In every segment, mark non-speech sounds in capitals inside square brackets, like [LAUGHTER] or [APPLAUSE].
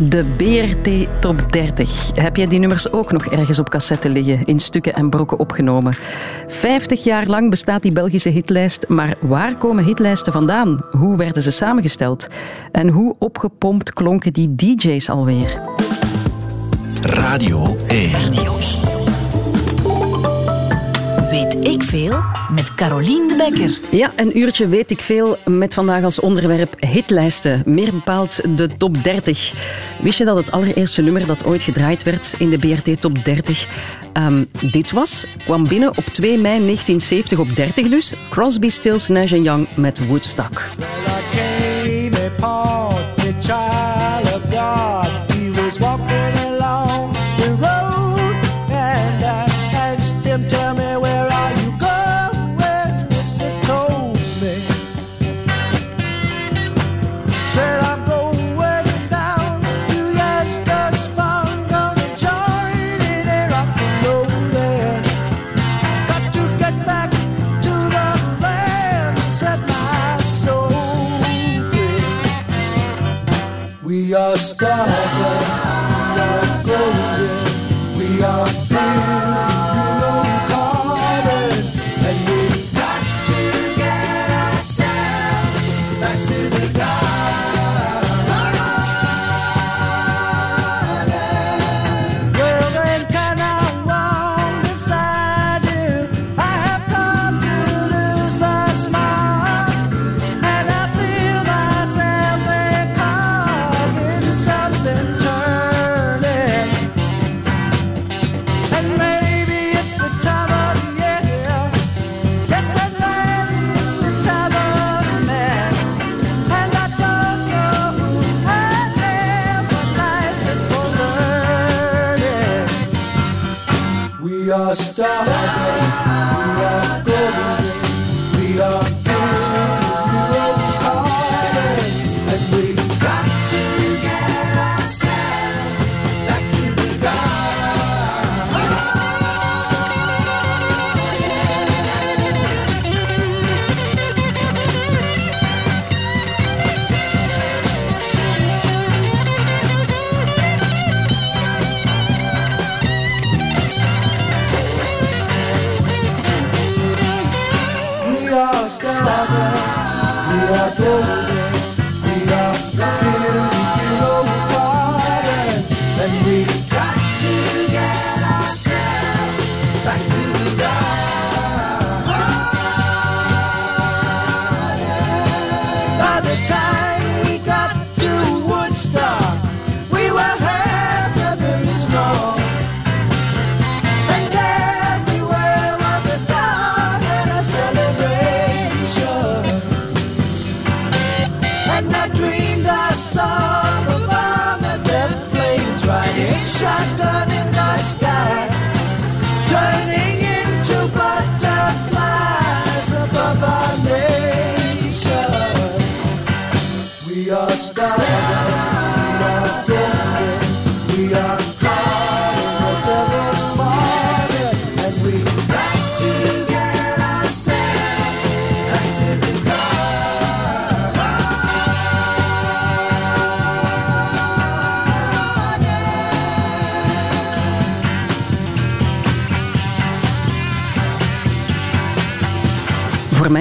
De BRT Top 30. Heb jij die nummers ook nog ergens op cassette liggen, in stukken en brokken opgenomen? 50 jaar lang bestaat die Belgische hitlijst, maar waar komen hitlijsten vandaan? Hoe werden ze samengesteld? En hoe opgepompt klonken die DJ's alweer? Radio 1. Weet ik veel met Carolien de Bekker. Ja, een uurtje weet ik veel met vandaag als onderwerp hitlijsten. Meer bepaald de top 30. Wist je dat het allereerste nummer dat ooit gedraaid werd in de BRT top 30 ehm, dit was? Kwam binnen op 2 mei 1970 op 30 dus. Crosby, Stills, Nash Young met Woodstock.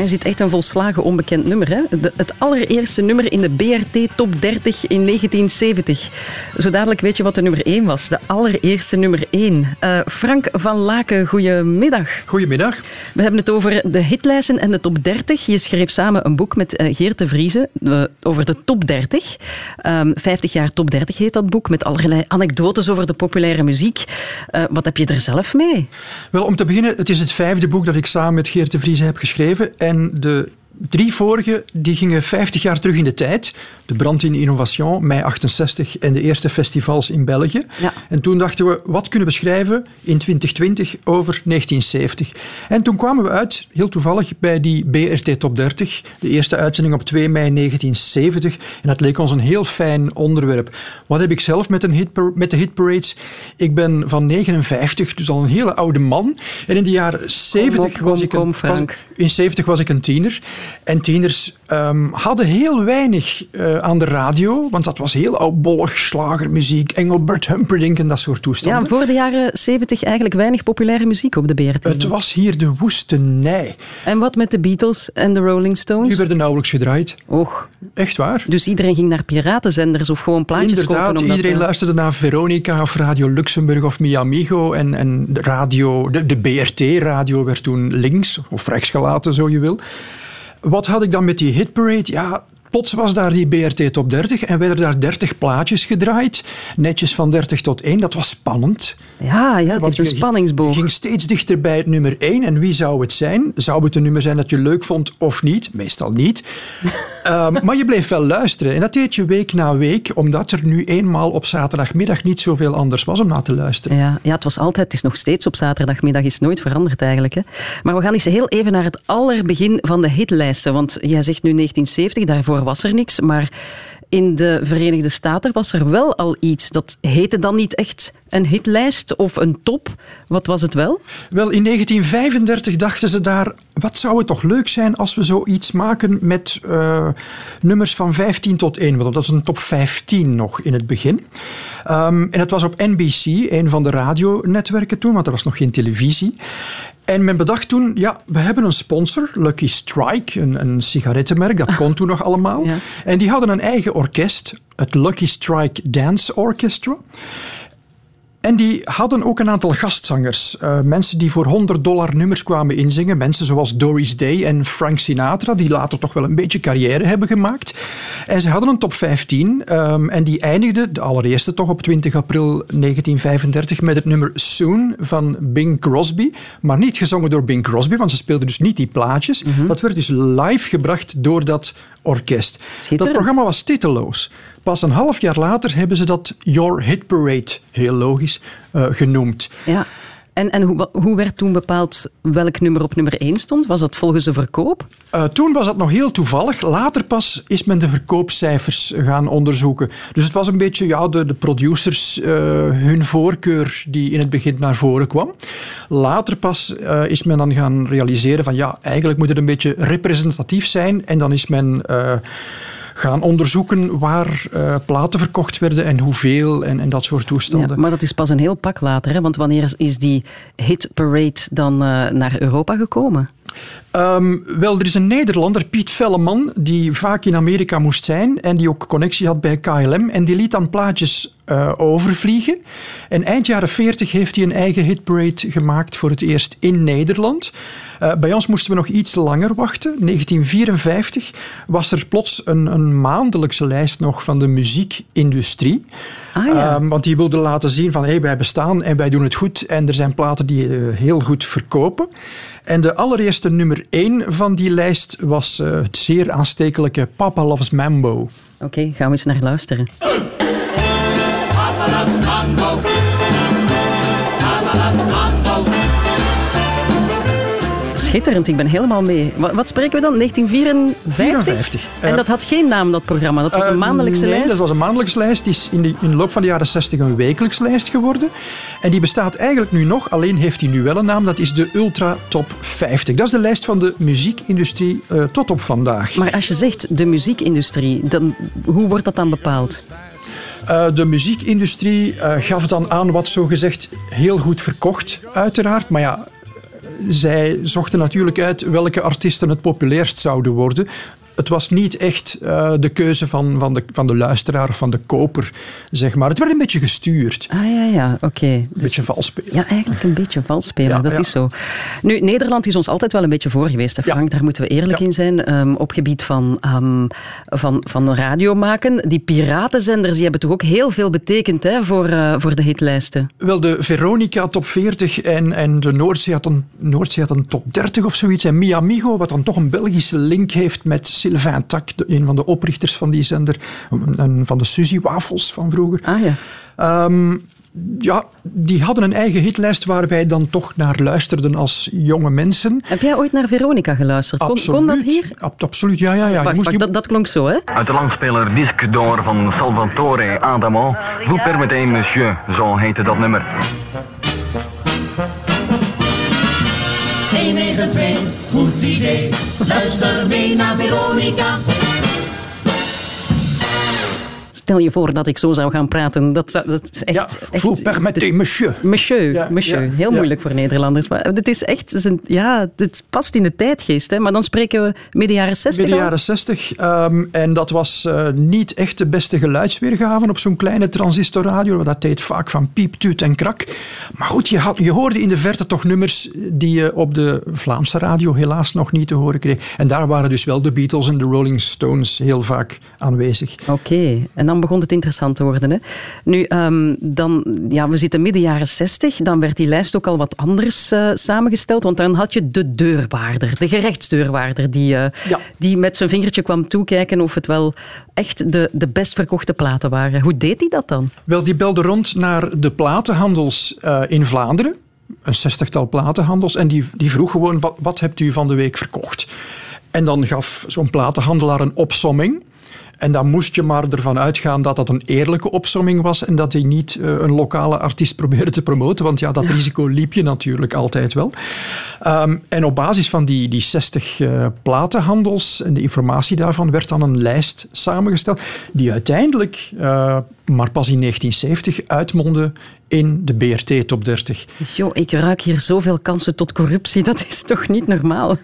Mij zit echt een volslagen onbekend nummer. Hè? het allereerste nummer in de BRT Top 30 in 1970. Zo dadelijk weet je wat de nummer 1 was. De allereerste nummer 1. Uh, eh, Frank van Laken, goedemiddag. Goedemiddag. We hebben het over de hitlijsten en de top 30. Je schreef samen een boek met uh, Geert de Vrieze uh, over de top 30. Um, 50 jaar top 30 heet dat boek, met allerlei anekdotes over de populaire muziek. wat heb je er zelf mee? Wel, om te beginnen, het is het vijfde boek dat ik samen met Geert de Vrieze heb geschreven. En de drie vorige die gingen 50 jaar terug in de tijd. De brand in Innovation, mei 68 en de eerste festivals in België. Ja. En toen dachten we, wat kunnen we schrijven in 2020 over 1970? En toen kwamen we uit, heel toevallig, bij die BRT Top 30. De eerste uitzending op 2 mei 1970. En dat leek ons een heel fijn onderwerp. Wat heb ik zelf met, een hit, met de hitparades? Ik ben van 59, dus al een hele oude man. En in de jaren 70 was ik een, was, in 70 was ik een tiener. En tieners um, hadden heel weinig uh, aan de radio, want dat was heel oudbollig, slagermuziek, Engelbert Humperdinck en dat soort toestanden. Ja, voor de jaren 70 eigenlijk weinig populaire muziek op de BRT. Het was hier de woestenij. En wat met de Beatles en de Rolling Stones? Die werden nauwelijks gedraaid. Och. Echt waar. Dus iedereen ging naar piratenzenders of gewoon plaatjes Inderdaad, kopen? Inderdaad, iedereen luisterde naar Veronica of Radio Luxemburg of Miamigo en, en de radio, de, de BRT-radio werd toen links of rechts gelaten, zo je wil. Wat had ik dan met die hitparade? Ja, Plots was daar die BRT Top 30 en werden daar 30 plaatjes gedraaid. Netjes van 30 tot 1. Dat was spannend. Ja, ja het heeft een spanningsboog. Je ging steeds dichter bij het nummer 1. En wie zou het zijn? Zou het een nummer zijn dat je leuk vond of niet? Meestal niet. um, [LAUGHS] maar je bleef wel luisteren. En dat deed je week na week, omdat er nu eenmaal op zaterdagmiddag niet zoveel anders was om naar te luisteren. Ja, ja het was altijd, het is nog steeds op zaterdagmiddag, is nooit veranderd eigenlijk. Hè? Maar we gaan eens heel even naar het allerbegin van de hitlijsten. Want jij zegt nu 1970, daarvoor was er niks. Maar in de Verenigde Staten was er wel al iets. Dat heette dan niet echt een hitlijst of een top. Wat was het wel? Wel, in 1935 dachten ze daar... Wat zou het toch leuk zijn als we zoiets maken met uh, nummers van 15 tot 1. Want dat is een top 15 nog in het begin. Um, en het was op NBC, een van de radionetwerken toen, want er was nog geen televisie. En men bedacht toen, ja, we hebben een sponsor, Lucky Strike, een, een sigarettenmerk, dat [LAUGHS] kon toen nog allemaal. Ja. En die hadden een eigen orkest, het Lucky Strike Dance Orchestra. En die hadden ook een aantal gastzangers. Uh, mensen die voor 100 dollar nummers kwamen inzingen. Mensen zoals Doris Day en Frank Sinatra, die later toch wel een beetje carrière hebben gemaakt. En ze hadden een top 15 um, ehm, en die eindigde, de allereerste toch op 20 april 1935, met het nummer Soon van Bing Crosby. Maar niet gezongen door Bing Crosby, want ze speelden dus niet die plaatjes. Mm -hmm. Dat werd dus live gebracht door dat orkest. Dat programma was titeloos. Pas een half jaar later hebben ze dat Your Hit Parade, heel logisch, uh, genoemd. Ja. En, en hoe, hoe, werd toen bepaald welk nummer op nummer 1 stond? Was dat volgens de verkoop? Uh, toen was dat nog heel toevallig. Later pas is men de verkoopcijfers gaan onderzoeken. Dus het was een beetje ja, de, de producers, uh, hun voorkeur die in het begin naar voren kwam. Later pas uh, is men dan gaan realiseren van ja, eigenlijk moet het een beetje representatief zijn. En dan is men gaan onderzoeken waar uh, platen verkocht werden en hoeveel en, en dat soort toestanden. Ja, maar dat is pas een heel pak later, hè? want wanneer is die hit parade dan uh, naar Europa gekomen? Um, wel, er is een Nederlander, Piet Velleman, die vaak in Amerika moest zijn en die ook connectie had bij KLM. En die liet dan plaatjes uh, overvliegen. En eind jaren 40 heeft hij een eigen hitparade gemaakt voor het eerst in Nederland. Uh, bij ons moesten we nog iets langer wachten. 1954 was er plots een, een maandelijkse lijst nog van de muziekindustrie. Ah, ja. um, want die wilde laten zien van hey, wij bestaan en wij doen het goed. En er zijn platen die uh, heel goed verkopen. En de allereerste nummer 1 van die lijst was uh, het zeer aanstekelijke Papa Loves Mambo. Oké, okay, gaan we eens naar luisteren. Papa loves Mambo. Schitterend, ik ben helemaal mee. Wat, wat spreken we dan? 1954? 54. En dat had geen naam, dat programma? Dat was een maandelijkse uh, nee, lijst? dat was een maandelijkse lijst. Die is in de, in de loop van de jaren 60 een wekelijks lijst geworden. En die bestaat eigenlijk nu nog, alleen heeft hij nu wel een naam. Dat is de Ultra Top 50. Dat is de lijst van de muziekindustrie uh, tot op vandaag. Maar als je zegt de muziekindustrie, dan, hoe wordt dat dan bepaald? Uh, de muziekindustrie uh, gaf dan aan wat zogezegd heel goed verkocht, uiteraard. Maar ja, zij zochten natuurlijk uit welke artiesten het populairst zouden worden het was niet echt uh, de keuze van, van, de, van de luisteraar of van de koper, zeg maar. Het werd een beetje gestuurd. Ah ja, ja, oké. Okay. Een dus, beetje vals spelen. Ja, eigenlijk een beetje vals spelen, ja, dat ja. is zo. Nu, Nederland is ons altijd wel een beetje voor geweest, Frank. Ja. Daar moeten we eerlijk in zijn. Um, op gebied van, um, van, van radio maken. Die piratenzenders die hebben toch ook heel veel betekend hè, voor, uh, voor de hitlijsten? Wel, de Veronica top 40 en, en de Noordzee had, een, Noordzee had een top 30 of zoiets. En Miamigo, wat dan toch een Belgische link heeft met Sylvain Tak, een van de oprichters van die zender, en van de Suzy Wafels van vroeger. Ah ja. Um, ja, die hadden een eigen hitlijst waar wij dan toch naar luisterden als jonge mensen. Heb jij ooit naar Veronica geluisterd? Kon, absoluut, kon dat hier? Ab absoluut, ja. ja, ja. Wacht, wacht, dat, dat, klonk zo, hè? Uit de langspeler Disque d'Or van Salvatore Adamo. Vous permettez, monsieur, zo heette dat nummer. Hey, 292, goed idee. Luister mee naar Veronica. Stel je voor dat ik zo zou gaan praten. Dat, zou, dat is echt... Ja, echt vous permettez, monsieur. Monsieur, Ja, monsieur. ja, Heel moeilijk voor Nederlanders. Maar het is echt... ja, het past in de tijdgeest. Hè? Maar dan spreken we midden jaren 60 Midden jaren 60. ehm, en dat was eh, niet echt de beste geluidsweergave op zo'n kleine transistorradio. Dat deed vaak van piep, tuut en krak. Maar goed, je, had, je hoorde in de verte toch nummers die je op de Vlaamse radio helaas nog niet te horen kreeg. En daar waren dus wel de Beatles en de Rolling Stones heel vaak aanwezig. Oké, en dan begon het interessant te worden. Hè? Nu, ehm, dan, ja, we zitten midden jaren 60. Dan werd die lijst ook al wat anders eh, samengesteld. Want dan had je de deurwaarder, de gerechtsdeurwaarder, die, eh, Ja. die met zijn vingertje kwam toekijken of het wel echt de, de best verkochte platen waren. Hoe deed hij dat dan? Wel, die belde rond naar de platenhandels eh, in Vlaanderen. Een zestigtal platenhandels. En die, die vroeg gewoon, wat, wat hebt u van de week verkocht? En dan gaf zo'n platenhandelaar een opsomming. En dan moest je maar ervan uitgaan dat dat een eerlijke opsomming was en dat hij niet eh, een lokale artiest probeerde te promoten, want ja, dat risico liep je natuurlijk altijd wel. Ehm, en op basis van die, die 60 eh, platenhandels en de informatie daarvan werd dan een lijst samengesteld die uiteindelijk, eh, maar pas in 1970, uitmondde in de BRT Top 30. Jo, ik ruik hier zoveel kansen tot corruptie. Dat is toch niet normaal?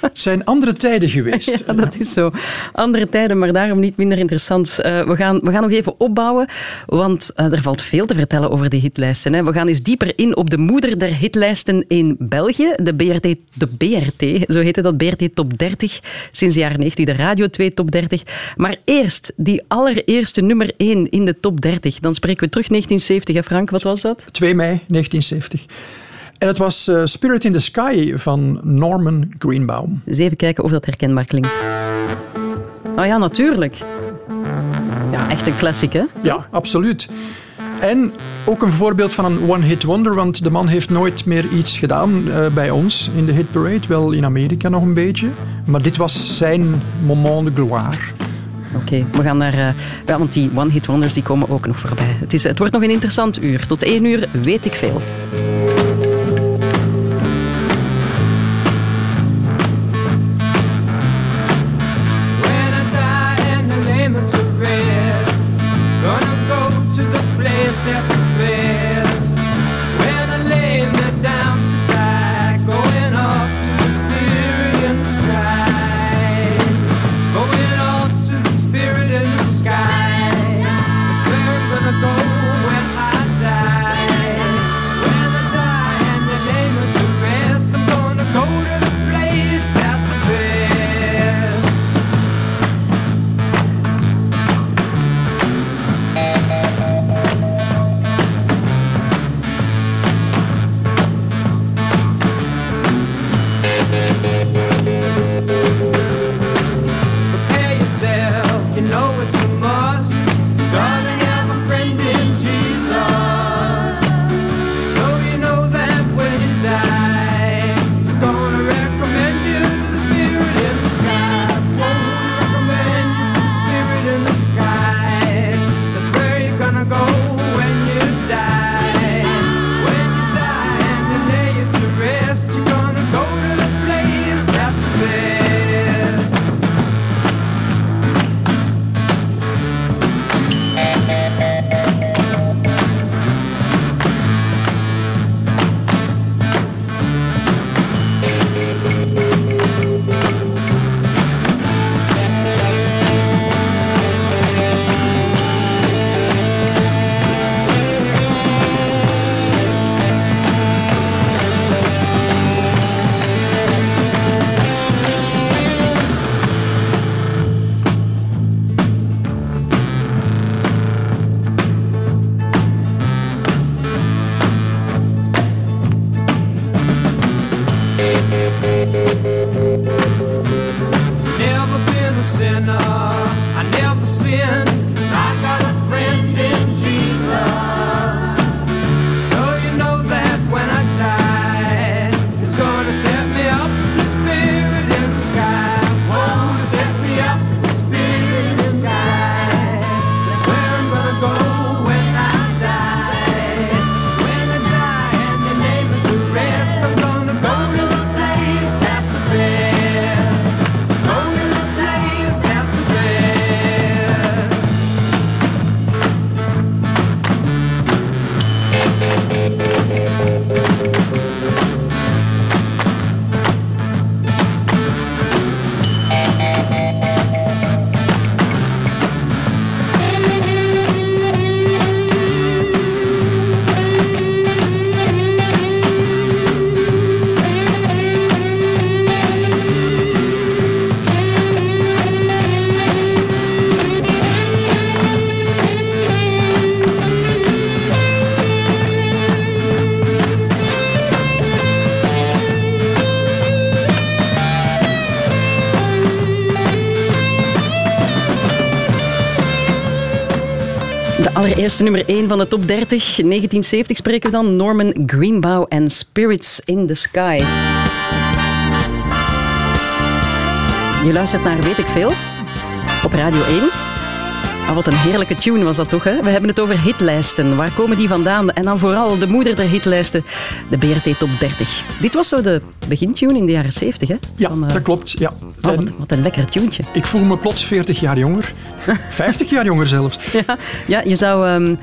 Het zijn andere tijden geweest. Ja, dat is zo. Andere tijden, maar daarom niet minder interessant. Eh, we, gaan, we gaan nog even opbouwen, want eh, er valt veel te vertellen over die hitlijsten. Hè. We gaan eens dieper in op de moeder der hitlijsten in België, de BRT, de BRT, zo heette dat, BRT Top 30, sinds de jaren 90, de Radio 2 Top 30. Maar eerst die allereerste nummer 1 in de Top 30. Dan spreken we terug 1970, hè Frank, wat was dat? 2 mei 1970. En het was eh, Spirit in the Sky van Norman Greenbaum. Dus even kijken of dat herkenbaar klinkt. Oh ja, natuurlijk. Ja, echt een classic, hè? Ja, absoluut. En ook een voorbeeld van een one-hit wonder, want de man heeft nooit meer iets gedaan eh, bij ons in de hit parade. Wel in Amerika nog een beetje. Maar dit was zijn moment de gloire. Oké, we gaan naar... ja, want die one-hit wonders die komen ook nog voorbij. Het, is, het wordt nog een interessant uur. Tot één uur weet ik veel. Allereerste nummer 1 van de top 30. 1970 spreken we dan. Norman Greenbaum en Spirits in the Sky. Je luistert naar Weet ik Veel op Radio 1. Ah, wat een heerlijke tune was dat toch, hè? We hebben het over hitlijsten. Waar komen die vandaan? En dan vooral de moeder der hitlijsten, de BRT Top 30. Dit was zo de begintune in de jaren 70, hè? Ja, Van, eh, dat klopt. Ja. oh, wat, wat een lekker tuentje. ik voel me plots 40 jaar jonger. 50 jaar jonger zelfs. Ja, ja je zou... ehm,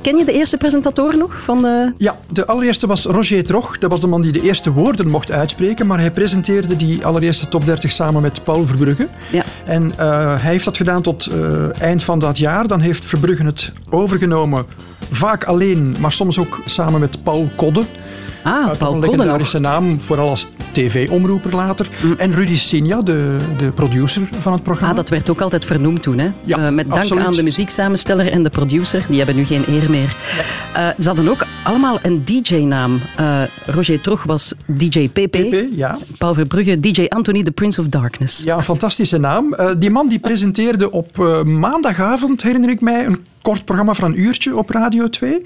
ken je de eerste presentator nog? Van de... Ja, de allereerste was Roger Trog. Dat was de man die de eerste woorden mocht uitspreken. Maar hij presenteerde die allereerste top 30 samen met Paul Verbrugge. Ja. En eh, hij heeft dat gedaan tot eh, eind van dat jaar. Dan heeft Verbrugge het overgenomen. Vaak alleen, maar soms ook samen met Paul Kodde. Ah, Uit Paul een legendarische naam, vooral als tv-omroeper later. En Rudy Sinja, de, de producer van het programma. Ah, dat werd ook altijd vernoemd toen. Hè? Ja, Eh, met dank absoluut. aan de muzieksamensteller en de producer. Die hebben nu geen eer meer. Eh, ze hadden ook allemaal een DJ-naam. Eh, Roger Trog was DJ PP. PP, ja. Paul Verbrugge, DJ Anthony, the Prince of Darkness. Ja, een fantastische naam. Die man die presenteerde op maandagavond, herinner ik mij, een kort programma van een uurtje op Radio 2.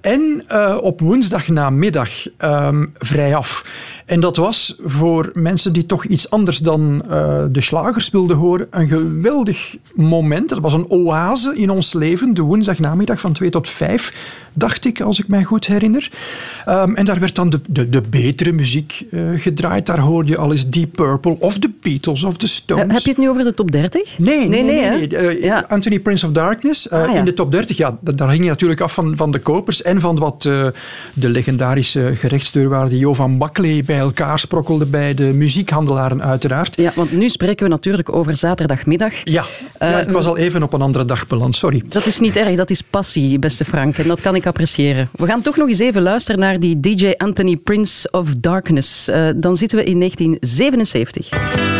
En eh, op woensdagnamiddag ehm vrijaf. En dat was voor mensen die toch iets anders dan eh, de slagers wilden horen, een geweldig moment. Het was een oase in ons leven, de woensdagnamiddag van 2 tot 5, dacht ik, als ik mij goed herinner. Ehm, en daar werd dan de, de, de betere muziek eh, gedraaid. Daar hoorde je al eens Deep Purple of de Beatles of de Stones. Heb je het nu over de top 30? Nee, nee, nee. hè? nee. Ja. Anthony Prince of Darkness. Ah, ja. De top 30, ja, da- daar hing je natuurlijk af van, van de kopers en van wat eh, de legendarische gerechtsdeurwaarde Jo van Bakley bij elkaar sprokkelde bij de muziekhandelaren uiteraard. Ja, want nu spreken we natuurlijk over zaterdagmiddag. Ja, ja Eh, ik was al even op een andere dag beland, sorry. Dat is niet erg, dat is passie, beste Frank. En dat kan ik appreciëren. We gaan toch nog eens even luisteren naar die DJ Anthony Prince of Darkness. Eh, dan zitten we in 1977.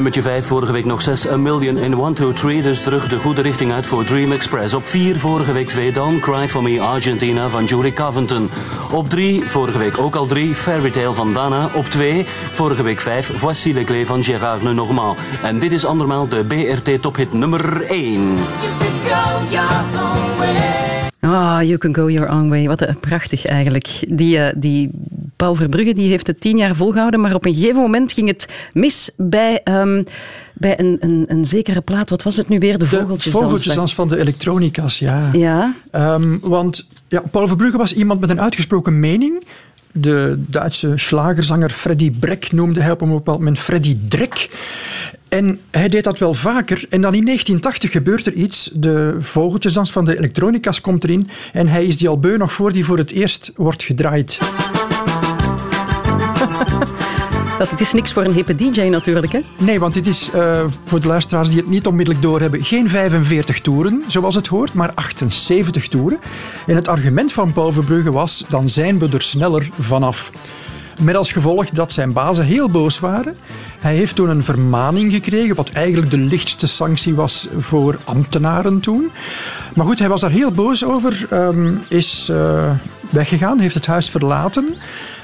Nummertje 5, vorige week nog 6, A Million in 1, 2, 3. Dus terug de goede richting uit voor Dream Express. Op 4, vorige week 2, Don't Cry For Me Argentina van Julie Covington. Op 3, vorige week ook al 3, Fairy Tale van Dana. Op 2, vorige week 5, Voici les clés van Gérard Lenormand. En dit is andermaal de BRT tophit nummer 1. Ah, You Can Go Your Own Way. Wat prachtig eigenlijk. Die, eh, die Paul Verbrugge die heeft het tien jaar volgehouden, maar op een gegeven moment ging het mis bij, ehm, bij een, een, een zekere plaat. Wat was het nu weer? De De vogeltjesdans. vogeltjesdans van de elektronica's, ja. Ja, Ehm, want ja, Paul Verbrugge was iemand met een uitgesproken mening. De Duitse slagerzanger Freddy Breck noemde hij op een bepaald moment Freddy Drek. En hij deed dat wel vaker. En dan in 1980 gebeurt er iets. De vogeltjesdans van de elektronica's komt erin. En hij is die al beu nog voor die voor het eerst wordt gedraaid. [LAUGHS] dat, het is niks voor een hippe DJ natuurlijk. Hè? Nee, want dit is eh, voor de luisteraars die het niet onmiddellijk doorhebben geen 45 toeren, zoals het hoort, maar 78 toeren. En het argument van Paul Verbrugge was, dan zijn we er sneller vanaf. Met als gevolg dat zijn bazen heel boos waren. Hij heeft toen een vermaning gekregen, wat eigenlijk de lichtste sanctie was voor ambtenaren toen. Maar goed, hij was daar heel boos over, ehm, is eh, weggegaan, heeft het huis verlaten.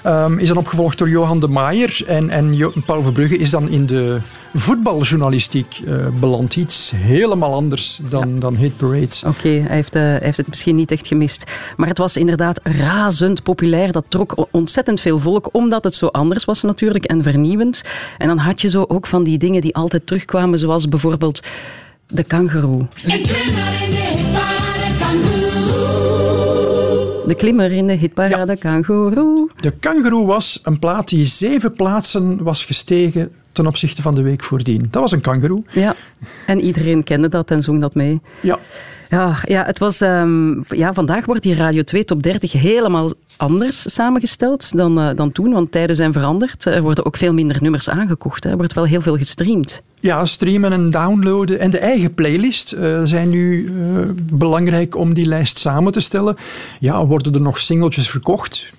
Ehm, is dan opgevolgd door Johan de Maaier. En, en Paul Verbrugge is dan in de voetbaljournalistiek eh, beland. Iets helemaal anders dan, dan hit parades. Oké, hij, heeft, eh, hij heeft het misschien niet echt gemist. Maar het was inderdaad razend populair. Dat trok ontzettend veel volk, omdat het zo anders was natuurlijk en vernieuwend. En dan had je zo ook van die dingen die altijd terugkwamen, zoals bijvoorbeeld de kangeroe. De klimmer in de hitparade kangeroe. De Kangaroo was een plaat die zeven plaatsen was gestegen ten opzichte van de week voordien. Dat was een kangaroo. Ja, en iedereen kende dat en zong dat mee. Ja, Ja, ja, het was, ehm, ja, vandaag wordt die Radio 2 Top 30 helemaal anders samengesteld dan, eh, dan toen, want tijden zijn veranderd. Er worden ook veel minder nummers aangekocht. hè. Er wordt wel heel veel gestreamd. Ja, streamen en downloaden en de eigen playlist eh, zijn nu eh, belangrijk om die lijst samen te stellen. Ja, worden er nog singeltjes verkocht?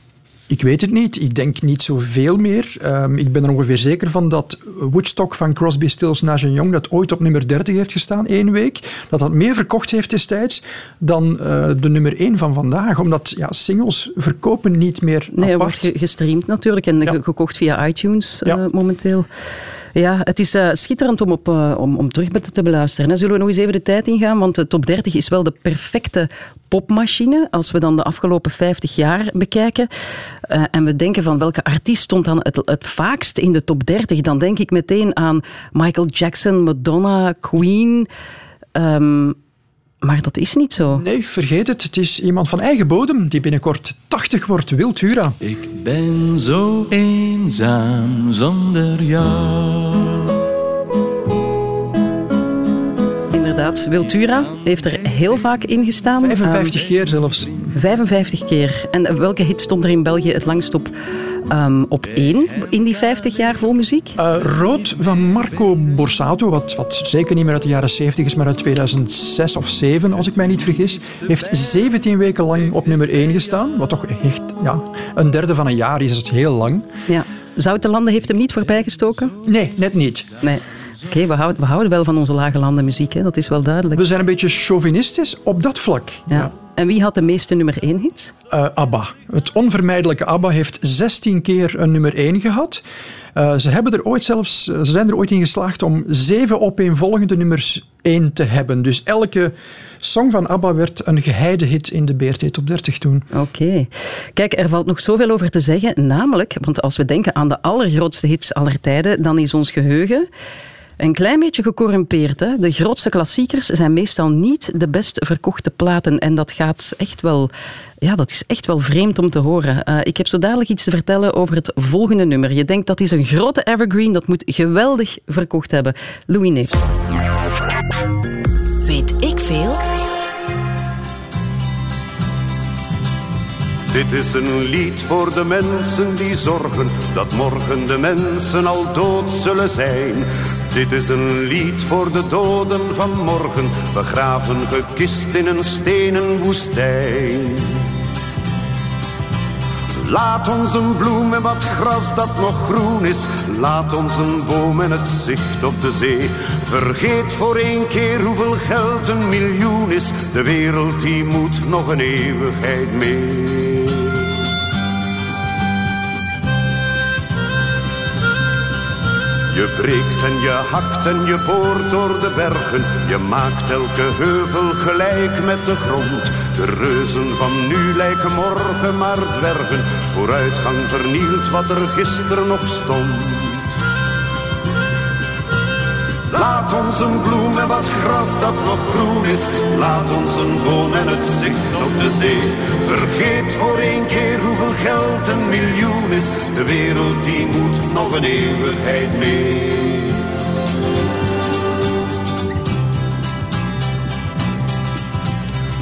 Ik weet het niet. Ik denk niet zoveel meer. Ehm, ik ben er ongeveer zeker van dat Woodstock van Crosby, Stills, Nash Young, dat ooit op nummer 30 heeft gestaan, één week, dat dat meer verkocht heeft destijds dan eh, de nummer 1 van vandaag. Omdat ja, singles verkopen niet meer Nee, apart. wordt ge- gestreamd natuurlijk en Ja. gekocht via iTunes Ja. eh, momenteel. Ja, het is eh, schitterend om, op, eh, om, om terug te beluisteren. Zullen we nog eens even de tijd ingaan? Want de top 30 is wel de perfecte popmachine. Als we dan de afgelopen 50 jaar bekijken eh, en we denken van welke artiest stond dan het, het vaakst in de top 30, dan denk ik meteen aan Michael Jackson, Madonna, Queen. Ehm, maar dat is niet zo. Nee, vergeet het. Het is iemand van eigen bodem die binnenkort 80 wordt. Wiltura. Ik ben zo eenzaam zonder jou. Inderdaad, Wiltura heeft er heel vaak in gestaan. 55 keer zelfs. Ehm, 55 keer. En welke hit stond er in België het langst op, ehm, op één in die 50 jaar vol muziek? Eh, Rood van Marco Borsato, wat, wat zeker niet meer uit de jaren 70 is, maar uit 2006 of 2007, als ik mij niet vergis, heeft 17 weken lang op nummer 1 gestaan. Wat toch echt ja, een derde van een jaar is, dat heel lang. Ja. Zoutelanden heeft hem niet voorbijgestoken? Nee, net niet. Nee. Oké, we, houden, we houden wel van onze lage landenmuziek, hè? dat is wel duidelijk. We zijn een beetje chauvinistisch op dat vlak. Ja. En wie had de meeste nummer 1 hits? Eh, ABBA. Het onvermijdelijke ABBA heeft 16 keer een nummer 1 gehad. Eh, ze, hebben er ooit zelfs, ze zijn er ooit in geslaagd om zeven opeenvolgende nummers 1 te hebben. Dus elke song van ABBA werd een geheide hit in de BRT Top 30 toen. Oké. Kijk, er valt nog zoveel over te zeggen. Namelijk, want als we denken aan de allergrootste hits aller tijden, dan is ons geheugen een klein beetje gecorrumpeerd. Hè? De grootste klassiekers zijn meestal niet de best verkochte platen. En dat gaat echt wel... Ja, dat is echt wel vreemd om te horen. Uh, ik heb zo dadelijk iets te vertellen over het volgende nummer. Je denkt dat is een grote evergreen, dat moet geweldig verkocht hebben. Louis Neefs. Weet ik veel? Dit is een lied voor de mensen die zorgen dat morgen de mensen al dood zullen zijn. Dit is een lied voor de doden van morgen, begraven gekist in een stenen woestijn. Laat ons een bloem en wat gras dat nog groen is. Laat ons een boom en het zicht op de zee. Vergeet voor één keer hoeveel geld een miljoen is. De wereld die moet nog een eeuwigheid mee. Je breekt en je hakt en je boort door de bergen. Je maakt elke heuvel gelijk met de grond. De reuzen van nu lijken morgen maar dwergen. Vooruitgang vernielt wat er gisteren nog stond. Laat ons een bloem en wat gras dat nog groen is. Laat ons een boom en het zicht op de zee. Vergeet voor één keer hoeveel geld een miljoen is. De wereld die moet nog een eeuwigheid mee.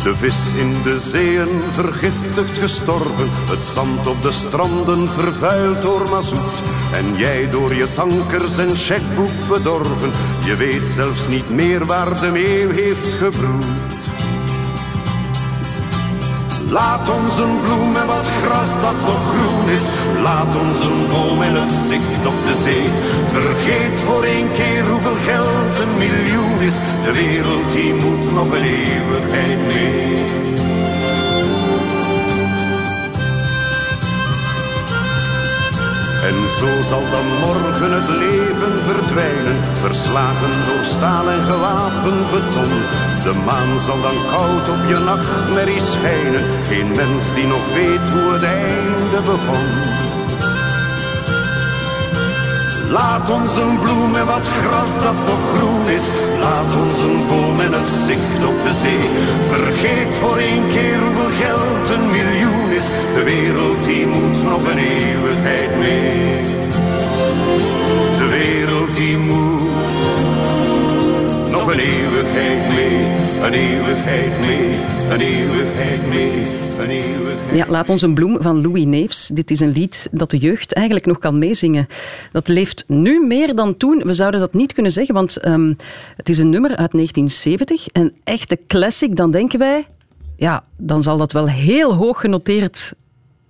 De vis in de zeeën vergiftigd gestorven. Het zand op de stranden vervuild door mazoet. En jij door je tankers en checkboek bedorven. Je weet zelfs niet meer waar de meeuw heeft gebroed. Laat ons een bloem en wat gras dat nog groen is. Laat ons een boom en het zicht op de zee. Vergeet voor één keer hoeveel geld een miljoen is. De wereld die moet nog een eeuwigheid mee. En zo zal dan morgen het leven verdwijnen, verslagen door staal en gewapend beton. De maan zal dan koud op je nachtmerrie schijnen, geen mens die nog weet hoe het einde begon. Laat ons een wat gras dat nog groen is. Laat ons een boom en het zicht op de zee. Vergeet voor één keer hoeveel geld een miljoen is. De wereld die moet nog een eeuwigheid mee. De wereld die moet nog een eeuwigheid mee. Een eeuwigheid mee. Een eeuwigheid mee. Ja, laat ons een bloem van Louis Neefs. Dit is een lied dat de jeugd eigenlijk nog kan meezingen. Dat leeft nu meer dan toen. We zouden dat niet kunnen zeggen, want ehm, het is een nummer uit 1970. Een echte classic. Dan denken wij, ja, dan zal dat wel heel hoog genoteerd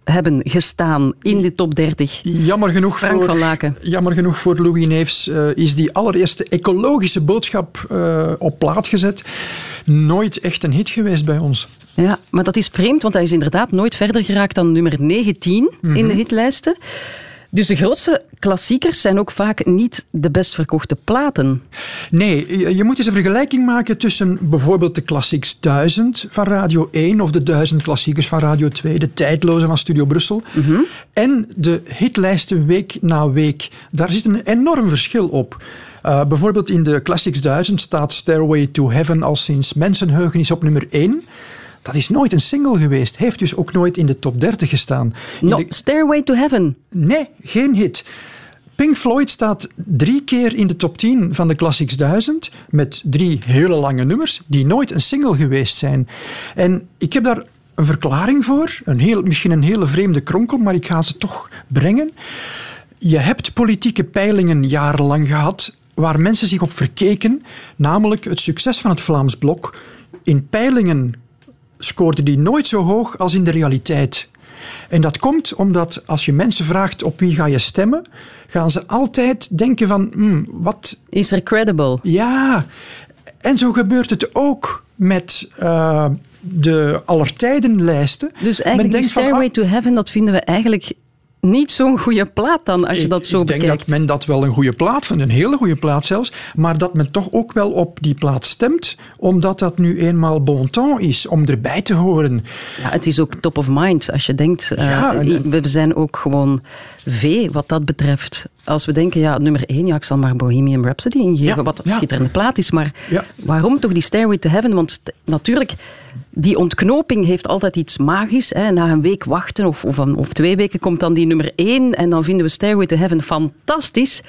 hebben gestaan in de top 30. Jammer genoeg, Frank voor, van Laken. jammer genoeg voor Louis Neefs eh, is die allereerste ecologische boodschap eh, op plaat gezet. Nooit echt een hit geweest bij ons. Ja, maar dat is vreemd, want hij is inderdaad nooit verder geraakt dan nummer 19 in de hitlijsten. Dus de grootste klassiekers zijn ook vaak niet de best verkochte platen. Nee, je, moet eens een vergelijking maken tussen bijvoorbeeld de Classics 1000 van Radio 1 of de 1000 klassiekers van Radio 2, de tijdloze van Studio Brussel, en de hitlijsten week na week. Daar zit een enorm verschil op. Uh, bijvoorbeeld in de Classics 1000 staat Stairway to Heaven al sinds mensenheugen is op nummer 1. Dat is nooit een single geweest. Heeft dus ook nooit in de top 30 gestaan. In No, de- Stairway to Heaven. Nee, geen hit. Pink Floyd staat drie keer in de top 10 van de Classics 1000 met drie hele lange nummers die nooit een single geweest zijn. En ik heb daar een verklaring voor, een heel, misschien een hele vreemde kronkel, maar ik ga ze toch brengen. Je hebt politieke peilingen jarenlang gehad waar mensen zich op verkeken, namelijk het succes van het Vlaams Blok. In peilingen scoorde die nooit zo hoog als in de realiteit. En dat komt omdat als je mensen vraagt op wie ga je stemmen, gaan ze altijd denken van, hmm, wat... Is er credible? Ja, en zo gebeurt het ook met eh, de allertijdenlijsten. Dus Men eigenlijk die denkt van, Stairway ah, to Heaven, dat vinden we eigenlijk niet zo'n goede plaat dan, als je dat zo ik denk bekijkt. dat men dat wel een goede plaat vindt, een hele goede plaat zelfs, maar dat men toch ook wel op die plaat stemt, omdat dat nu eenmaal bon ton is om erbij te horen. Ja, het is ook top of mind. Als je denkt, eh, Ja, en- we zijn ook gewoon V wat dat betreft. Als we denken, ja, nummer één, ja, ik zal maar Bohemian Rhapsody ingeven, Ja, wat een ja. schitterende plaat is. Maar waarom toch die Stairway to Heaven? Want natuurlijk, die ontknoping heeft altijd iets magisch. Hè. Na een week wachten of, of, of twee weken komt dan die nummer één en dan vinden we Stairway to Heaven fantastisch.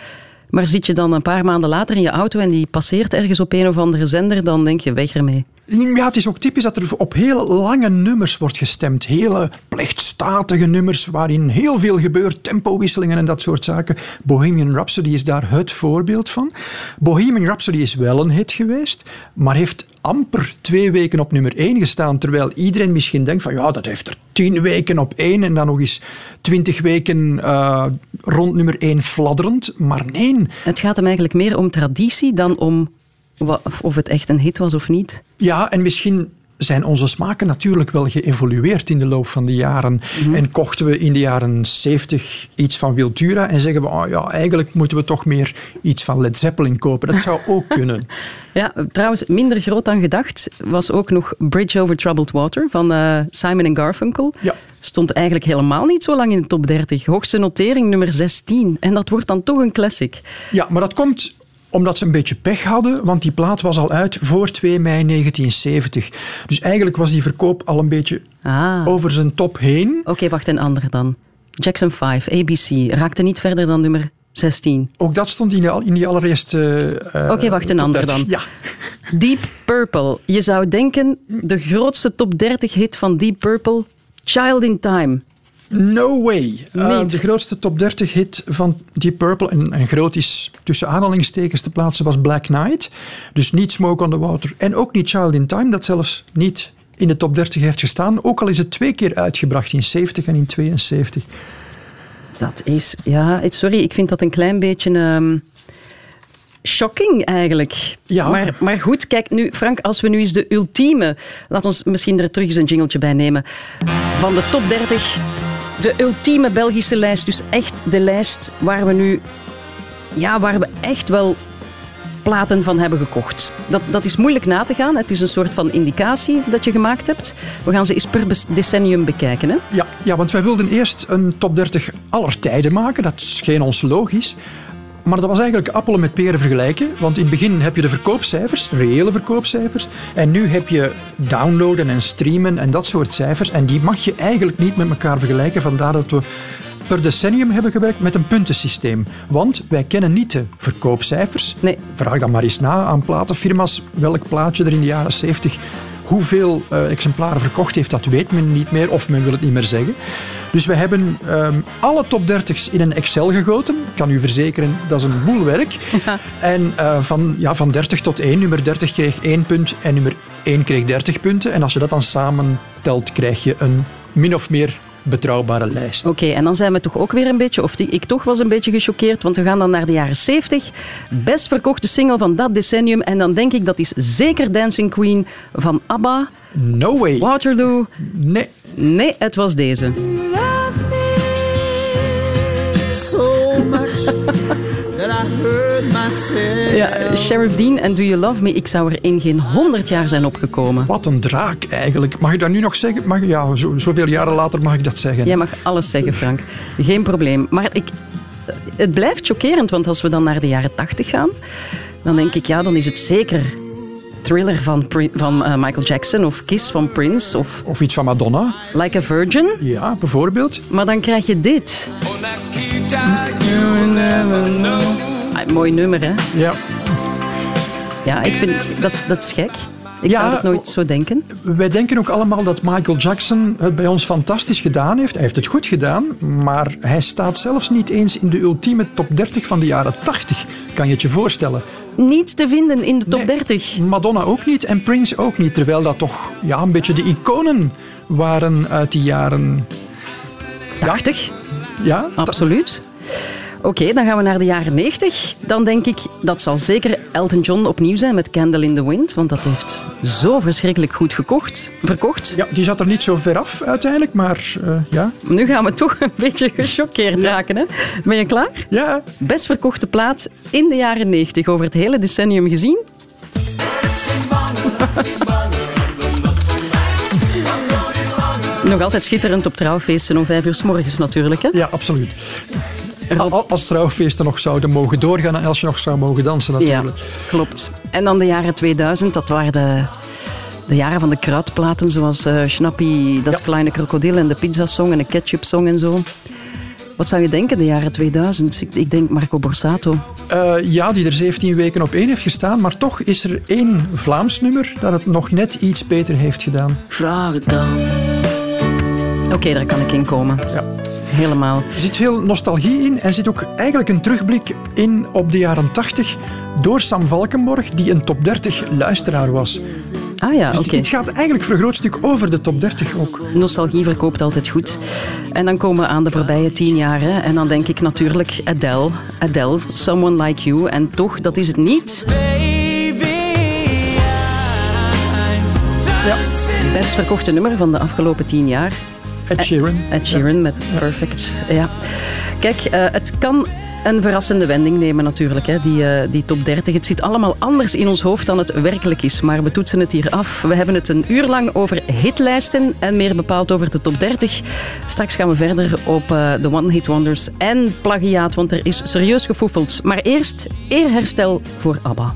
Maar zit je dan een paar maanden later in je auto en die passeert ergens op een of andere zender, dan denk je, weg ermee. Ja, het is ook typisch dat er op heel lange nummers wordt gestemd. Hele plechtstatige nummers waarin heel veel gebeurt, tempowisselingen en dat soort zaken. Bohemian Rhapsody is daar het voorbeeld van. Bohemian Rhapsody is wel een hit geweest, maar heeft amper twee weken op nummer één gestaan, terwijl iedereen misschien denkt van ja, dat heeft er tien weken op één en dan nog eens twintig weken eh, rond nummer één fladderend. Maar nee, Het gaat hem eigenlijk meer om traditie dan om of het echt een hit was of niet. Ja, en misschien zijn onze smaken natuurlijk wel geëvolueerd in de loop van de jaren. En kochten we in de jaren 70 iets van Wiltura en zeggen we, oh ja, eigenlijk moeten we toch meer iets van Led Zeppelin kopen. Dat zou ook [LAUGHS] kunnen. Ja, trouwens, minder groot dan gedacht was ook nog Bridge Over Troubled Water van eh, Simon Garfunkel. Ja. Stond eigenlijk helemaal niet zo lang in de top 30. Hoogste notering nummer 16. En dat wordt dan toch een classic. Ja, maar dat komt omdat ze een beetje pech hadden, want die plaat was al uit voor 2 mei 1970. Dus eigenlijk was die verkoop al een beetje Ah. over zijn top heen. Oké, wacht, een andere dan. Jackson 5, ABC, raakte niet verder dan nummer 16. Ook dat stond in, in die allereerste... eh, Oké, wacht, een ander 30. dan. Ja. Deep Purple. Je zou denken, de grootste top 30 hit van Deep Purple, Child in Time. No way. Uh, de grootste top 30 hit van Deep Purple, en, en groot is tussen aanhalingstekens te plaatsen, was Black Knight. Dus niet Smoke on the Water en ook niet Child in Time, dat zelfs niet in de top 30 heeft gestaan. Ook al is het twee keer uitgebracht, in 70 en in 72. Dat is, ja, sorry, ik vind dat een klein beetje ehm, shocking eigenlijk. Ja. Maar, maar goed, kijk nu, Frank, als we nu eens de ultieme, laat ons misschien er terug eens een jingletje bij nemen, van de top 30, de ultieme Belgische lijst, dus echt de lijst waar we nu, ja, waar we echt wel platen van hebben gekocht. Dat, dat is moeilijk na te gaan. Het is een soort van indicatie dat je gemaakt hebt. We gaan ze eens per decennium bekijken. Hè? Ja, ja, want wij wilden eerst een top 30 aller tijden maken. Dat scheen ons logisch. Maar dat was eigenlijk appelen met peren vergelijken. Want in het begin heb je de verkoopcijfers, reële verkoopcijfers. En nu heb je downloaden en streamen en dat soort cijfers. En die mag je eigenlijk niet met elkaar vergelijken. Vandaar dat we per decennium hebben gewerkt met een puntensysteem. Want wij kennen niet de verkoopcijfers. Nee. Vraag dan maar eens na aan platenfirma's welk plaatje er in de jaren 70 hoeveel eh, exemplaren verkocht heeft, dat weet men niet meer of men wil het niet meer zeggen. Dus we hebben ehm, alle top 30's in een Excel gegoten. Ik kan u verzekeren, dat is een boel werk. En eh, van, ja, van 30 tot 1, nummer 30 kreeg 1 punt en nummer 1 kreeg 30 punten. En als je dat dan samen telt, krijg je een min of meer betrouwbare lijst. Oké, en dan zijn we toch ook weer een beetje, of die, ik toch was een beetje gechoqueerd, want we gaan dan naar de jaren 70. Best verkochte single van dat decennium. En dan denk ik dat is zeker Dancing Queen van ABBA. No way. Waterloo. Nee. Nee, het was deze. Hurt myself. Ja, Sheriff Dean en Do You Love Me, ik zou er in geen honderd jaar zijn opgekomen. Wat een draak eigenlijk. Mag ik dat nu nog zeggen? Mag, ik- ja, zo, zoveel jaren later mag ik dat zeggen. Jij mag alles zeggen, Frank. Geen probleem. Maar ik, het blijft chockerend, want als we dan naar de jaren tachtig gaan, dan denk ik, ja, dan is het zeker Thriller van, van eh, Michael Jackson of Kiss van Prince of Of iets van Madonna. Like a Virgin. Ja, bijvoorbeeld. Maar dan krijg je dit. Ah, mooi nummer, hè? Ja. Ja, ik vind, dat, is, dat is gek. Ik Ja, zou dat nooit zo denken. Wij denken ook allemaal dat Michael Jackson het bij ons fantastisch gedaan heeft. Hij heeft het goed gedaan, maar hij staat zelfs niet eens in de ultieme top 30 van de jaren 80. Kan je het je voorstellen? Niet te vinden in de top 30. Madonna ook niet en Prince ook niet. Terwijl dat toch ja, een beetje de iconen waren uit die jaren 80. Ja, absoluut. Oké, dan gaan we naar de jaren 90. Dan denk ik, dat zal zeker Elton John opnieuw zijn met Candle in the Wind. Want dat heeft zo verschrikkelijk goed gekocht, verkocht. Ja, die zat er niet zo ver af uiteindelijk, maar eh, ja. Nu gaan we toch een beetje gechoqueerd raken. Hè? Ben je klaar? Ja. Best verkochte plaat in de jaren 90, over het hele decennium gezien. Nog altijd schitterend op trouwfeesten om vijf uur s morgens natuurlijk. Hè? Ja, absoluut. Al- Als trouwfeesten nog zouden mogen doorgaan en als je nog zou mogen dansen Ja, natuurlijk. klopt. En dan de jaren 2000, dat waren de, de jaren van de kruidplaten, zoals Schnappy, Dat Kleine Krokodil en de Pizzasong en de Ketchup-song en zo. Wat zou je denken, de jaren 2000? Ik, ik denk Marco Borsato. Eh, ja, die er 17 weken op één heeft gestaan, maar toch is er één Vlaams nummer dat het nog net iets beter heeft gedaan. Vraag het dan. Oké, daar kan ik in komen. Ja. Helemaal. Er zit veel nostalgie in en zit ook eigenlijk een terugblik in op de jaren 80 door Sam Valkenborg, die een top 30 luisteraar was. Ah ja, Dus oké. dit gaat eigenlijk voor een groot stuk over de top 30 ook. Nostalgie verkoopt altijd goed. En dan komen we aan de voorbije tien jaar. hè. En dan denk ik natuurlijk Adele. Adele, Someone Like You. En toch, dat is het niet. Ja. Best verkochte nummer van de afgelopen tien jaar. Ed Sheeran. Ed Sheeran met Perfect. Ja. Kijk, eh, het kan een verrassende wending nemen natuurlijk, hè, die, eh, die top 30. Het zit allemaal anders in ons hoofd dan het werkelijk is. Maar we toetsen het hier af. We hebben het een uur lang over hitlijsten en meer bepaald over de top 30. Straks gaan we verder op eh, de One Hit Wonders en plagiaat, want er is serieus gefoefeld. Maar eerst eerherstel voor ABBA.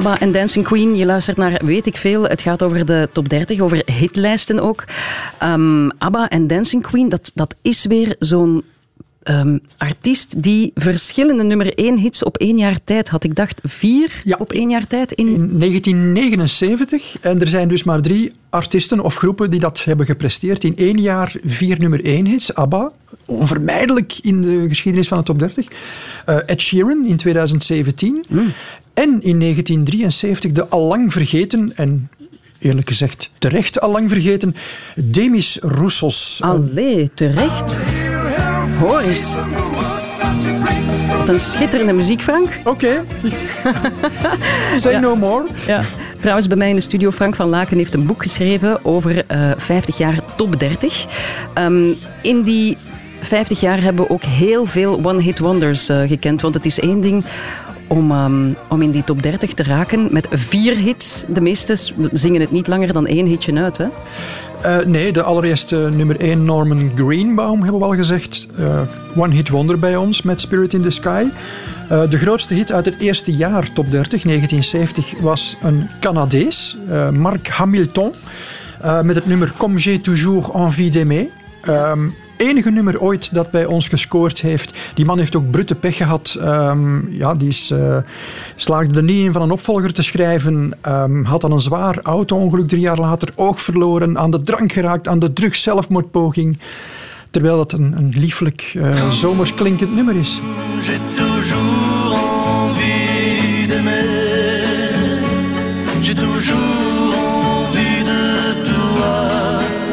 ABBA en Dancing Queen, je luistert naar Weet ik Veel. Het gaat over de top 30, over hitlijsten ook. Ehm, ABBA en Dancing Queen, dat, dat is weer zo'n ehm, artiest die verschillende nummer 1 hits op één jaar tijd had. Ik dacht vier op één jaar tijd. In... In 1979. En er zijn dus maar drie artiesten of groepen die dat hebben gepresteerd. In één jaar vier nummer 1 hits. ABBA, onvermijdelijk in de geschiedenis van de top 30. Eh, Ed Sheeran in 2017. En in 1973 de allang vergeten en eerlijk gezegd terecht allang vergeten Demis Roussos. Allee, terecht. Hoor eens. Wat een schitterende muziek, Frank. Oké. [LAUGHS] Say no more. Ja. Trouwens, bij mij in de studio, Frank van Laken heeft een boek geschreven over eh 50 jaar top 30. Ehm, in die 50 jaar hebben we ook heel veel one-hit wonders eh, gekend. Want het is één ding om, ehm, om in die top 30 te raken met vier hits. De meesten zingen het niet langer dan één hitje uit. Hè? Eh, nee, de allereerste nummer 1 Norman Greenbaum hebben we al gezegd. Eh, One Hit Wonder bij ons met Spirit in the Sky. De grootste hit uit het eerste jaar top 30, 1970, was een Canadees, Mark Hamilton, met het nummer Comme j'ai toujours envie d'aimer. Enige nummer ooit dat bij ons gescoord heeft. Die man heeft ook brute pech gehad. Ehm, ja, die is, eh, slaagde er niet in van een opvolger te schrijven. Ehm, had dan een zwaar auto-ongeluk drie jaar later. Oog verloren, aan de drank geraakt, aan de drugs zelfmoordpoging. Terwijl dat een, een lieflijk, eh, zomers klinkend nummer is.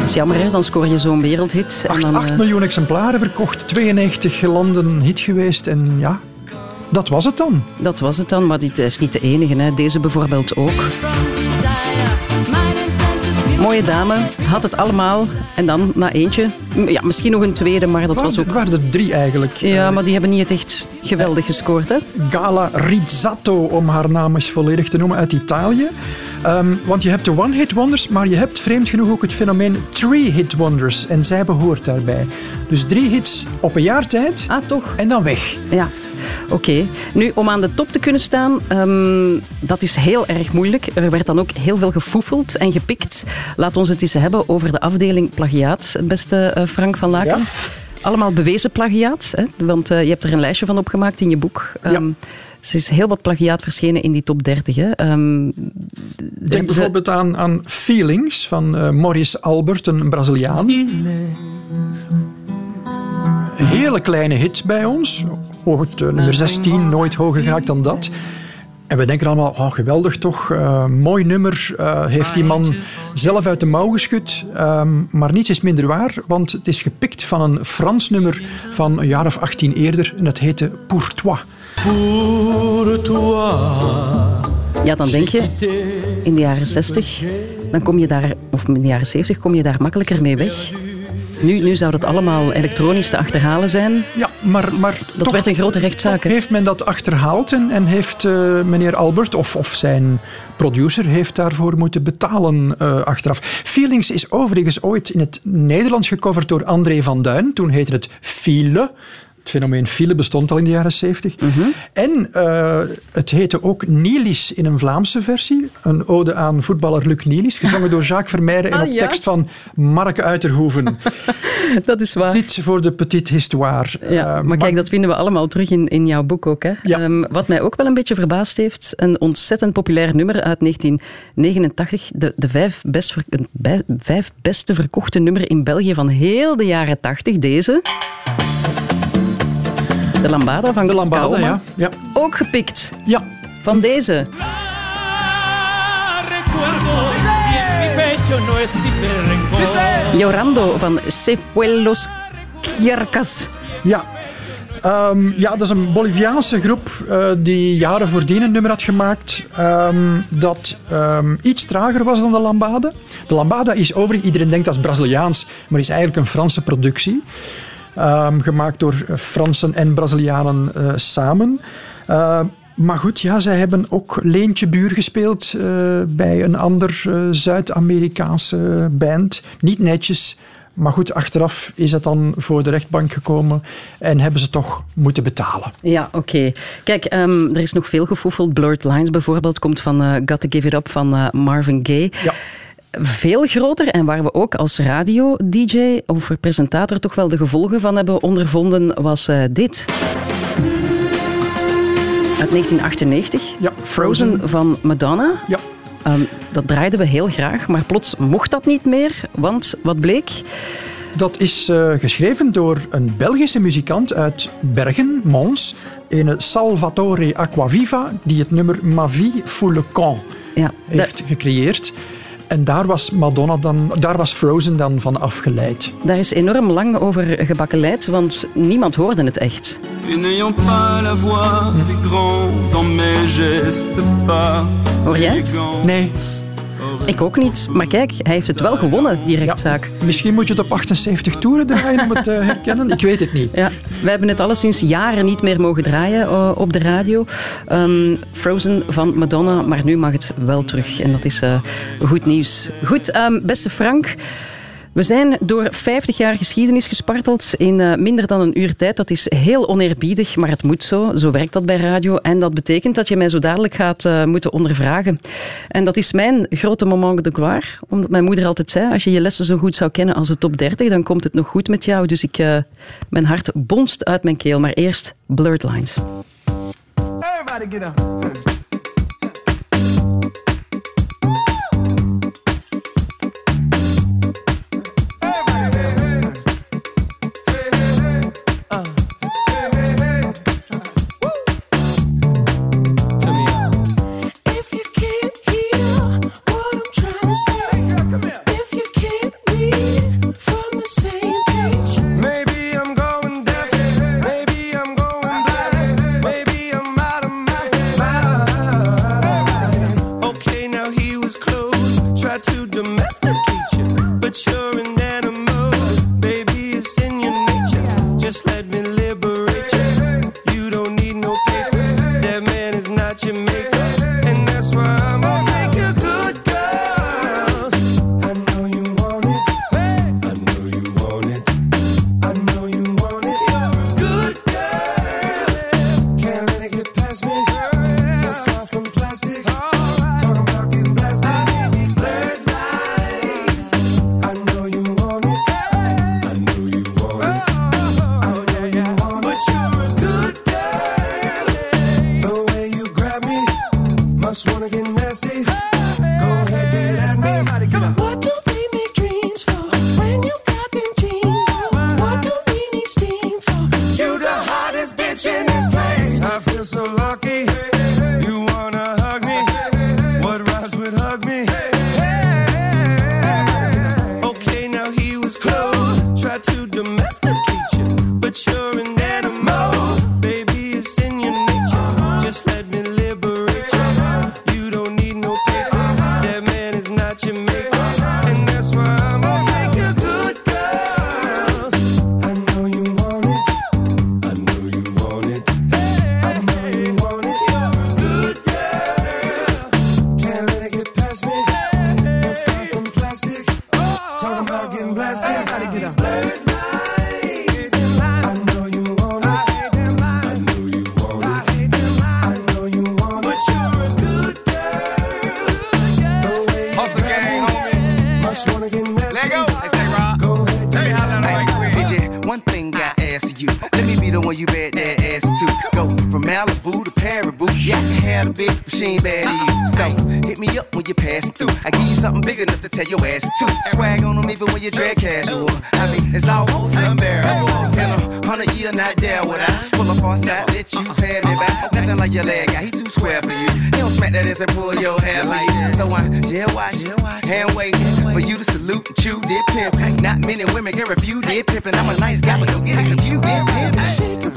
Is jammer, hè? dan scoor je zo'n wereldhit. En dan, 8 eh, miljoen exemplaren verkocht, 92 landen hit geweest. En ja, dat was het dan. dat was het dan, maar dit is niet de enige. Hè? Deze bijvoorbeeld ook. Mooie dame, had het allemaal. En dan na eentje, ja, misschien nog een tweede, maar dat was ook... Het waren er drie eigenlijk. Ja, maar die hebben niet echt geweldig gescoord. Hè? Gala Rizzato, om haar naam eens volledig te noemen, uit Italië. Ehm, want je hebt de one-hit wonders, maar je hebt vreemd genoeg ook het fenomeen three-hit wonders. En zij behoort daarbij. Dus drie hits op een jaar tijd. Ah, toch? En dan weg. Ja, oké. Nu, om aan de top te kunnen staan, ehm, dat is heel erg moeilijk. Er werd dan ook heel veel gefoefeld en gepikt. Laat ons het eens hebben over de afdeling plagiaat, beste eh, Frank van Laken. Ja. Allemaal bewezen plagiaat, hè? want eh, je hebt er een lijstje van opgemaakt in je boek. Ehm, Er is heel wat plagiaat verschenen in die top 30. Hè? Ehm, Denk bijvoorbeeld aan, aan Feelings van eh, Maurice Albert, een Braziliaan. Een hele kleine hit bij ons. Ooit eh, nummer 16, nooit hoger geraakt dan dat. En we denken allemaal, oh, geweldig toch, eh, mooi nummer, heeft die man zelf uit de mouw geschud. Ehm, maar niets is minder waar, want het is gepikt van een Frans nummer van een jaar of 18 eerder. En het heette Pour toi. Pour toi. Ja, dan denk je, in de jaren 60, dan kom je daar, of in de jaren 70, kom je daar makkelijker mee weg. Nu, nu zou dat allemaal elektronisch te achterhalen zijn. Ja, maar, maar Dat toch- werd een grote rechtszaak. Heeft men dat achterhaald en, en heeft eh, meneer Albert of, of zijn producer heeft daarvoor moeten betalen eh, achteraf. Feelings is overigens ooit in het Nederlands gecoverd door André van Duin. Toen heette het File. Het fenomeen file bestond al in de jaren 70. En eh, het heette ook Nielis in een Vlaamse versie. Een ode aan voetballer Luc Nielis, gezongen door Jacques Vermeijden en Ah, op juist. tekst van Mark Uiterhoeven. [LAUGHS] Dat is waar. Dit voor de petite histoire. Ja, Eh, maar kijk, dat vinden we allemaal terug in, in jouw boek ook. Hè? Ja. Ehm, wat mij ook wel een beetje verbaasd heeft, een ontzettend populair nummer uit 1989. De, de vijf, best ver- het bij- vijf beste verkochte nummer in België van heel de jaren 80. Deze. De Lambada van De Lambada, ja. ja. Ook gepikt. Ja, Van deze. Llorando van Cefuelos Quiercas. Ja. Ehm, ja, dat is een Boliviaanse groep eh, die jaren voordien een nummer had gemaakt ehm, dat ehm, iets trager was dan de Lambada. De Lambada is overigens, iedereen denkt dat is Braziliaans, maar is eigenlijk een Franse productie. Ehm, gemaakt door Fransen en Brazilianen eh, samen. Eh, maar goed, ja, zij hebben ook Leentje Buur gespeeld eh, bij een ander eh, Zuid-Amerikaanse band. Niet netjes, Maar goed, achteraf is het dan voor de rechtbank gekomen en hebben ze toch moeten betalen. Ja, oké. Kijk, ehm, er is nog veel gefoefeld. Blurred Lines bijvoorbeeld komt van Got to Give It Up van Marvin Gaye. Ja. Veel groter en waar we ook als radio-dj of presentator toch wel de gevolgen van hebben ondervonden, was eh, dit. Uit 1998. Ja, Frozen van Madonna. Ja. Ehm, dat draaiden we heel graag, maar plots mocht dat niet meer, want wat bleek? Dat is eh, geschreven door een Belgische muzikant uit Bergen, Mons, een Salvatore Aquaviva, die het nummer Ma vie fout le camp Ja, heeft gecreëerd. En daar was Madonna dan, daar was Frozen dan van afgeleid. Daar is enorm lang over gebakkeleid, want niemand hoorde het echt. Et n'ayant pas la voix des grands dans mes gestes pas Hoor jij het? Nee, Ik ook niet. Maar kijk, hij heeft het wel gewonnen, die rechtszaak. misschien moet je het op 78 toeren draaien om het te herkennen. Ik weet het niet. Ja, wij hebben het alleszins jaren niet meer mogen draaien eh, op de radio. Ehm, Frozen van Madonna, maar nu mag het wel terug. En dat is eh, goed nieuws. Goed, ehm, beste Frank. We zijn door 50 jaar geschiedenis gesparteld in eh, minder dan een uur tijd. Dat is heel oneerbiedig, maar het moet zo. Zo werkt dat bij radio. En dat betekent dat je mij zo dadelijk gaat eh, moeten ondervragen. En dat is mijn grote moment de gloire. Omdat mijn moeder altijd zei, als je je lessen zo goed zou kennen als de top 30, dan komt het nog goed met jou. Dus ik, eh, mijn hart bonst uit mijn keel. Maar eerst Blurred Lines. Everybody get up. Go I say, Rob. Tell me how that'll work, bitch. One thing I ask you, let me be the one you bet that ass to. Go from Malibu to Paribu. Yeah, I have a big machine bad to you. So hit me up when you're passing through. I give you something big enough to tell your ass to. Swag on them even when you dress casual. That ass and pull your hair like. So I jail watch, hand waiting for you to salute and chew did pimp. Not many women can refuse did pimping. I'm a nice guy, but don't get it confused. Did pimping.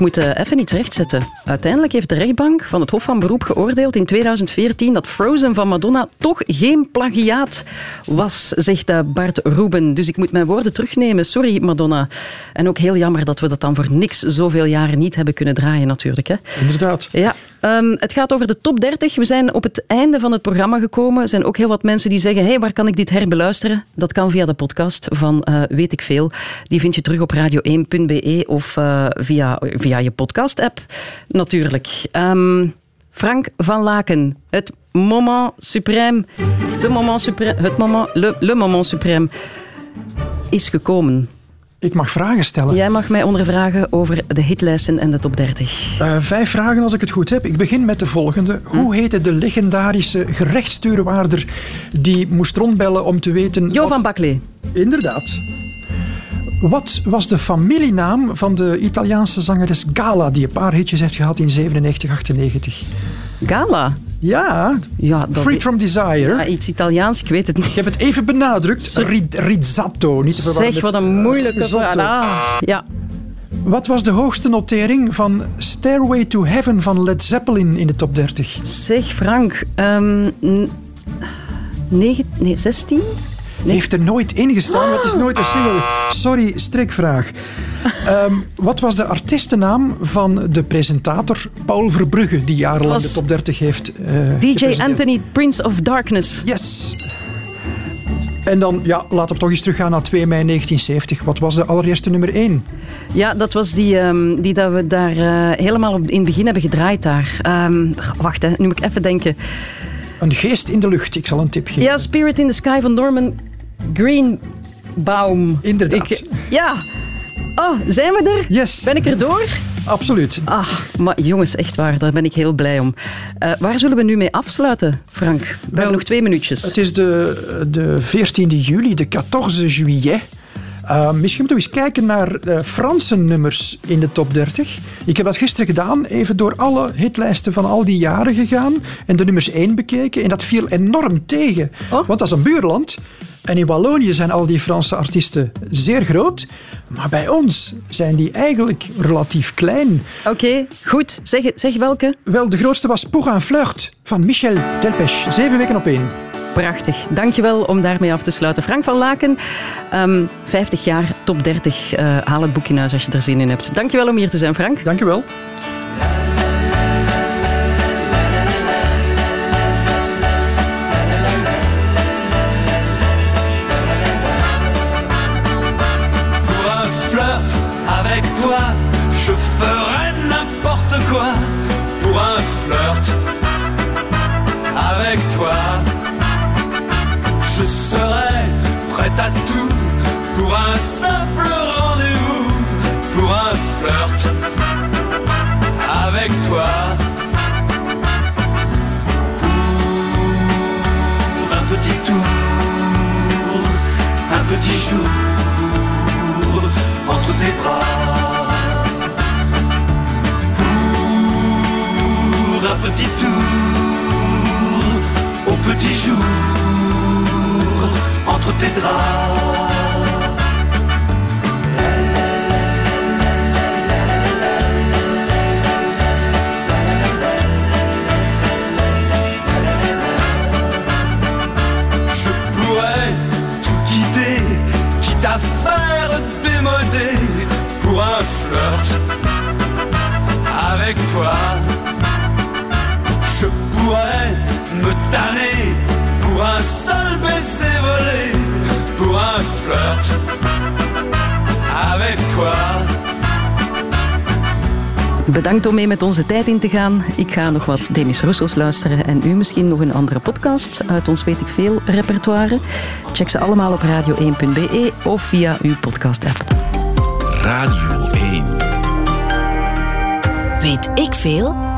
Moet eh, even iets rechtzetten. Uiteindelijk heeft de rechtbank van het Hof van Beroep geoordeeld in 2014 dat Frozen van Madonna toch geen plagiaat was, zegt eh, Bart Ruben. Dus ik moet mijn woorden terugnemen. Sorry, Madonna. En ook heel jammer dat we dat dan voor niks zoveel jaren niet hebben kunnen draaien, natuurlijk. Hè. Inderdaad. Ja, ehm, het gaat over de top 30. We zijn op het einde van het programma gekomen. Er zijn ook heel wat mensen die zeggen, hey, waar kan ik dit herbeluisteren? Dat kan via de podcast van eh, Weet ik Veel. Die vind je terug op radio1.be of eh, via, via je podcast-app, natuurlijk. Ehm, Frank van Laken, het moment suprême, de moment suprême, het moment, le, le moment suprême, is gekomen. Ik mag vragen stellen. Jij mag mij ondervragen over de hitlijsten en de top 30. Eh, vijf vragen als ik het goed heb. Ik begin met de volgende. Hm. Hoe heette de legendarische gerechtsstuurwaarder die moest rondbellen om te weten... Jo wat- van Baklee. Inderdaad. Wat was de familienaam van de Italiaanse zangeres Gala, die een paar hitjes heeft gehad in 97, 98? Gala? Ja, Ja, dat Freed from Desire. Ja, iets Italiaans, ik weet het niet. Ik heb het even benadrukt. Ri- Rizzato, niet te verwarren Zeg, wat een moeilijke risotto. vraag. Ah, ja. Wat was de hoogste notering van Stairway to Heaven van Led Zeppelin in de top 30? Zeg, Frank. ehm, n- negen, nee, 16? Heeft er nooit in gestaan, maar het is nooit een single. Sorry, strikvraag. Ehm, wat was de artiestennaam van de presentator Paul Verbrugge, die jarenlang de top 30 heeft eh DJ? Anthony, Prince of Darkness. Yes. En dan, ja, laten we toch eens teruggaan naar 2 mei 1970. Wat was de allereerste nummer 1? Ja, dat was die, ehm, die dat we daar eh, helemaal op, in het begin hebben gedraaid daar. Ehm, wacht, hè, nu moet ik even denken. Een geest in de lucht, ik zal een tip geven. Ja, Spirit in the Sky van Norman Greenbaum. Inderdaad. Ik- ja. Oh, zijn we er? Yes. Ben ik er door? Absoluut. Ah, maar jongens, echt waar, daar ben ik heel blij om. Eh, waar zullen we nu mee afsluiten, Frank? We hebben nog twee minuutjes. Het is de, de 14e juli, de 14 juillet. Uh, misschien moeten we eens kijken naar uh, Franse nummers in de top 30. Ik heb dat gisteren gedaan, even door alle hitlijsten van al die jaren gegaan en de nummers 1 bekeken. En dat viel enorm tegen, Oh. want dat is een buurland. En in Wallonië zijn al die Franse artiesten zeer groot. Maar bij ons zijn die eigenlijk relatief klein. Oké, goed. Zeg, zeg welke? Wel, de grootste was Pour un flirt van Michel Delpech. Zeven weken op één. Prachtig. Dankjewel om daarmee af te sluiten. Frank van Laken, ehm, 50 jaar, top 30. Eh, haal het boek in huis als je er zin in hebt. Dankjewel om hier te zijn, Frank. Dankjewel. Entre tes bras pour un petit tour au petit jour entre tes draps. Avec toi. Je pourrais me tanner pour un seul baiser volé, pour un flirt avec toi. Bedankt om mee met onze tijd in te gaan. Ik ga nog wat Demis Roussos luisteren en u misschien nog een andere podcast uit ons Weet ik Veel repertoire. Check ze allemaal op radio1.be of via uw podcast-app. Radio 1. Weet ik veel?